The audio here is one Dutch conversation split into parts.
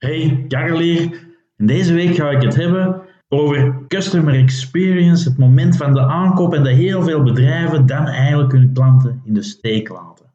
Hey, Karel hier. Deze week ga ik het hebben over customer experience, het moment van de aankoop en dat heel veel bedrijven dan eigenlijk hun klanten in de steek laten.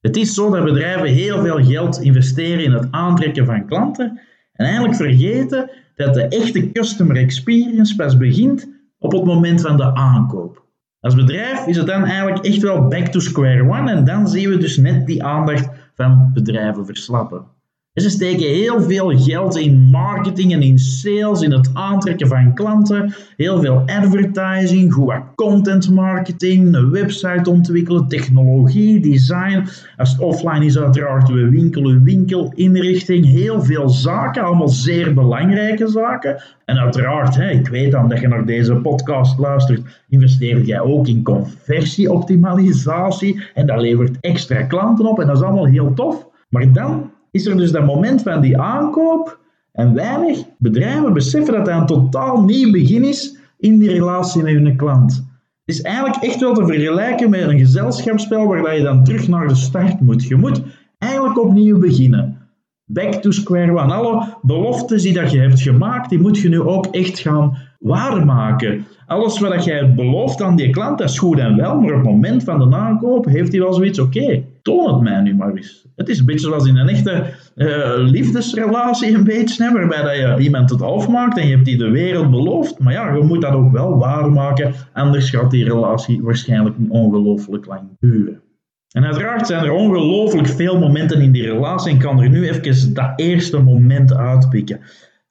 Het is zo dat bedrijven heel veel geld investeren in het aantrekken van klanten en eigenlijk vergeten dat de echte customer experience pas begint op het moment van de aankoop. Als bedrijf is het dan eigenlijk echt wel back to square one en dan zien we dus net die aandacht van bedrijven verslappen. Ze steken heel veel geld in marketing en in sales, in het aantrekken van klanten. Heel veel advertising, goed content marketing, een website ontwikkelen, technologie, design. Als het offline is uiteraard uw winkel, uw winkelinrichting. Heel veel zaken, allemaal zeer belangrijke zaken. En uiteraard, hè, ik weet dan dat je naar deze podcast luistert, investeer jij ook in conversieoptimalisatie. En dat levert extra klanten op en dat is allemaal heel tof. Maar dan is er dus dat moment van die aankoop en weinig bedrijven beseffen dat dat een totaal nieuw begin is in die relatie met hun klant. Het is eigenlijk echt wel te vergelijken met een gezelschapsspel waar je dan terug naar de start moet. Je moet eigenlijk opnieuw beginnen. Back to square one. Alle beloftes die dat je hebt gemaakt, die moet je nu ook echt gaan waarmaken. Alles wat jij belooft aan die klant, dat is goed en wel, maar op het moment van de aankoop heeft hij wel zoiets, oké, toon het mij nu maar eens. Het is een beetje zoals in een echte uh, liefdesrelatie, een beetje, waarbij dat je iemand het afmaakt en je hebt die de wereld beloofd, maar ja, je moet dat ook wel waarmaken, anders gaat die relatie waarschijnlijk ongelooflijk lang duren. En uiteraard zijn er ongelooflijk veel momenten in die relatie en kan er nu even dat eerste moment uitpikken.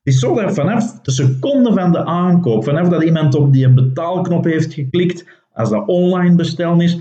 Het is zo dat vanaf de seconde van de aankoop, vanaf dat iemand op die betaalknop heeft geklikt, als dat online bestellen is,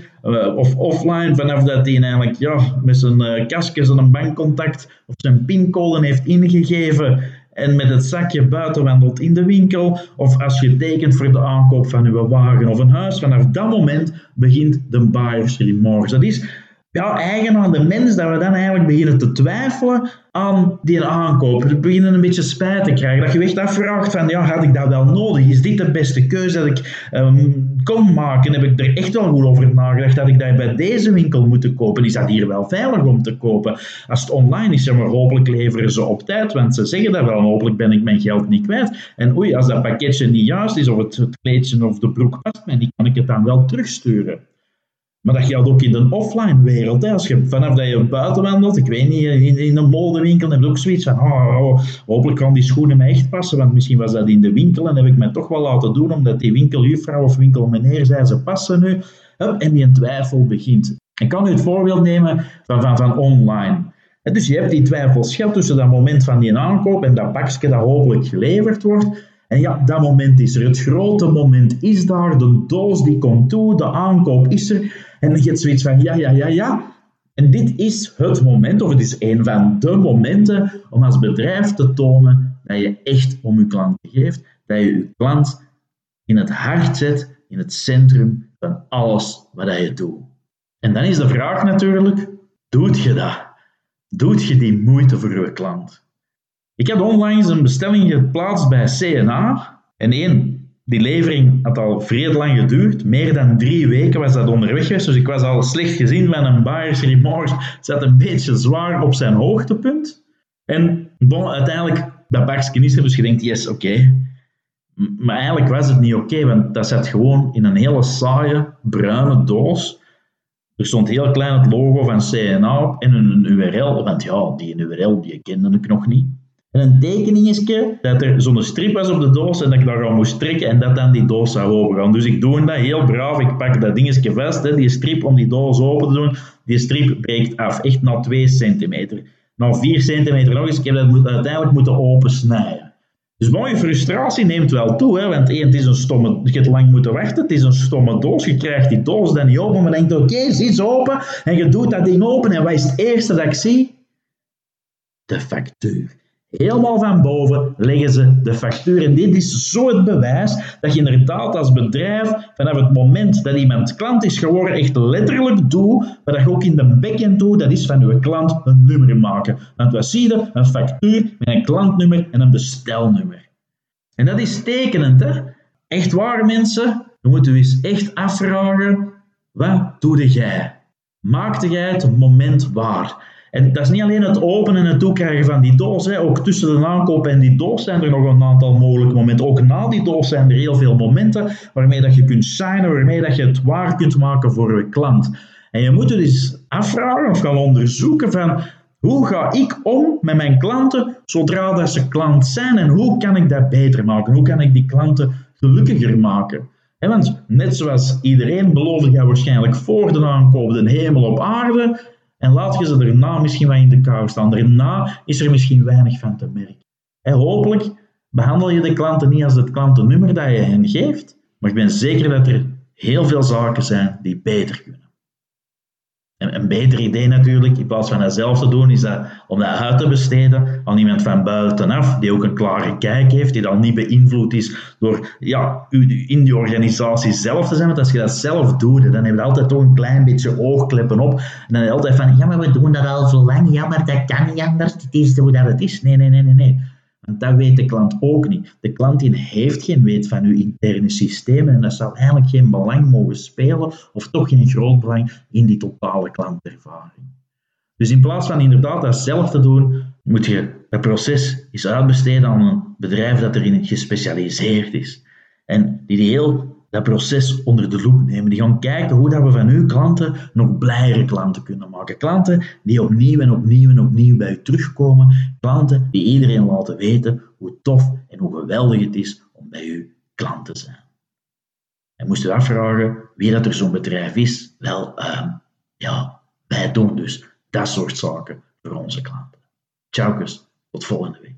of offline, vanaf dat hij eigenlijk ja, met zijn uh, kastje zijn bankcontact of zijn pincode heeft ingegeven en met het zakje buiten wandelt in de winkel, of als je tekent voor de aankoop van uw wagen of een huis, vanaf dat moment begint de buyer's remorse. Dat is ja, eigen aan de mens dat we dan eigenlijk beginnen te twijfelen aan die aankoop. We beginnen een beetje spijt te krijgen. Dat je echt afvraagt van, ja, had ik dat wel nodig? Is dit de beste keuze dat ik um, kon maken? Heb ik er echt wel goed over nagedacht dat ik dat bij deze winkel moet kopen? Is dat hier wel veilig om te kopen? Als het online is, maar hopelijk leveren ze op tijd, want ze zeggen dat wel. Hopelijk ben ik mijn geld niet kwijt. En oei, als dat pakketje niet juist is, of het, kleedje of de broek past mij kan ik het dan wel terugsturen. Maar dat geldt ook in de offline wereld. Hè. Als je vanaf dat je buiten wandelt, ik weet niet, in, in een modewinkel heb je ook zoiets van, oh, oh, hopelijk kan die schoenen mij echt passen, want misschien was dat in de winkel en heb ik mij toch wel laten doen, omdat die winkeljuffrouw of winkelmeneer zei, ze passen nu. En die twijfel begint. Ik kan u het voorbeeld nemen van, van, van online. Dus je hebt die twijfelschap tussen dat moment van die aankoop en dat pakje dat hopelijk geleverd wordt. En ja, dat moment is er. Het grote moment is daar. De doos die komt toe, de aankoop is er. En dan je zoiets van, ja, ja, ja, ja. En dit is het moment, of het is een van de momenten, om als bedrijf te tonen dat je echt om je klant geeft. Dat je je klant in het hart zet, in het centrum van alles wat je doet. En dan is de vraag natuurlijk, doet je dat? Doet je die moeite voor je klant? Ik heb onlangs een bestelling geplaatst bij CNA. En één, die levering had al vrij lang geduurd. Meer dan drie weken was dat onderweg geweest. Dus ik was al slecht gezien van een buyer's remorse. Zat een beetje zwaar op zijn hoogtepunt. En bon, uiteindelijk, dat bakje is er. Dus je denkt, yes, oké. Maar eigenlijk was het niet oké, want dat zat gewoon in een hele saaie, bruine doos. Er stond heel klein het logo van CNA op en een URL. Want ja, die URL die kende ik nog niet. En een tekeningetje dat er zo'n strip was op de doos en dat ik daar al moest trekken en dat dan die doos zou opengaan. Dus ik doe dat heel braaf. Ik pak dat dingetje vast, hè, die strip om die doos open te doen. Die strip breekt af, echt na 2 centimeter. Na 4 centimeter nog eens. Ik heb dat moet, uiteindelijk moeten opensnijden. Dus mooie frustratie neemt wel toe, hè, want één, het is een stomme, je hebt lang moeten wachten, het is een stomme doos, je krijgt die doos dan niet open, maar denkt, oké, okay, zit open, en je doet dat ding open, en wat is het eerste dat ik zie? De factuur. Helemaal van boven leggen ze de factuur. En dit is zo het bewijs dat je inderdaad als bedrijf vanaf het moment dat iemand klant is geworden, echt letterlijk doet, wat je ook in de backend doet, dat is van je klant een nummer maken. Want wat zie je? Een factuur met een klantnummer en een bestelnummer. En dat is tekenend, hè? Echt waar, mensen. Dan moeten we eens echt afvragen, wat doe jij? Maakte jij het moment waar? En dat is niet alleen het openen en het toekrijgen van die doos. Hè. Ook tussen de aankoop en die doos zijn er nog een aantal mogelijke momenten. Ook na die doos zijn er heel veel momenten waarmee dat je kunt shinen, waarmee dat je het waar kunt maken voor je klant. En je moet dus afvragen of gaan onderzoeken van hoe ga ik om met mijn klanten zodra dat ze klant zijn en hoe kan ik dat beter maken? Hoe kan ik die klanten gelukkiger maken? want net zoals iedereen beloofde jij waarschijnlijk voor de aankoop de hemel op aarde en laat je ze daarna misschien wat in de kou staan. Daarna is er misschien weinig van te merken. En hopelijk behandel je de klanten niet als het klantennummer dat je hen geeft, maar ik ben zeker dat er heel veel zaken zijn die beter kunnen. En een beter idee natuurlijk, in plaats van dat zelf te doen, is dat om dat uit te besteden aan iemand van buitenaf, die ook een klare kijk heeft, die dan niet beïnvloed is door ja, in die organisatie zelf te zijn. Want als je dat zelf doet, dan heb je altijd toch een klein beetje oogkleppen op. En dan heb altijd van, ja, maar we doen dat al zo lang, ja, maar dat kan niet anders, het is hoe dat het is. Nee, nee, nee, nee, nee. Want dat weet de klant ook niet. De klant heeft geen weet van uw interne systemen en dat zou eigenlijk geen belang mogen spelen of toch geen groot belang in die totale klantervaring. Dus in plaats van inderdaad dat zelf te doen, moet je het proces eens uitbesteden aan een bedrijf dat erin gespecialiseerd is. En die heel dat proces onder de loep nemen. Die gaan kijken hoe dat we van uw klanten nog blijere klanten kunnen maken. Klanten die opnieuw en opnieuw en opnieuw bij u terugkomen. Klanten die iedereen laten weten hoe tof en hoe geweldig het is om bij u klant te zijn. En moest u afvragen wie dat er zo'n bedrijf is? Wel, uh, ja, wij doen dus dat soort zaken voor onze klanten. Ciao, tot volgende week.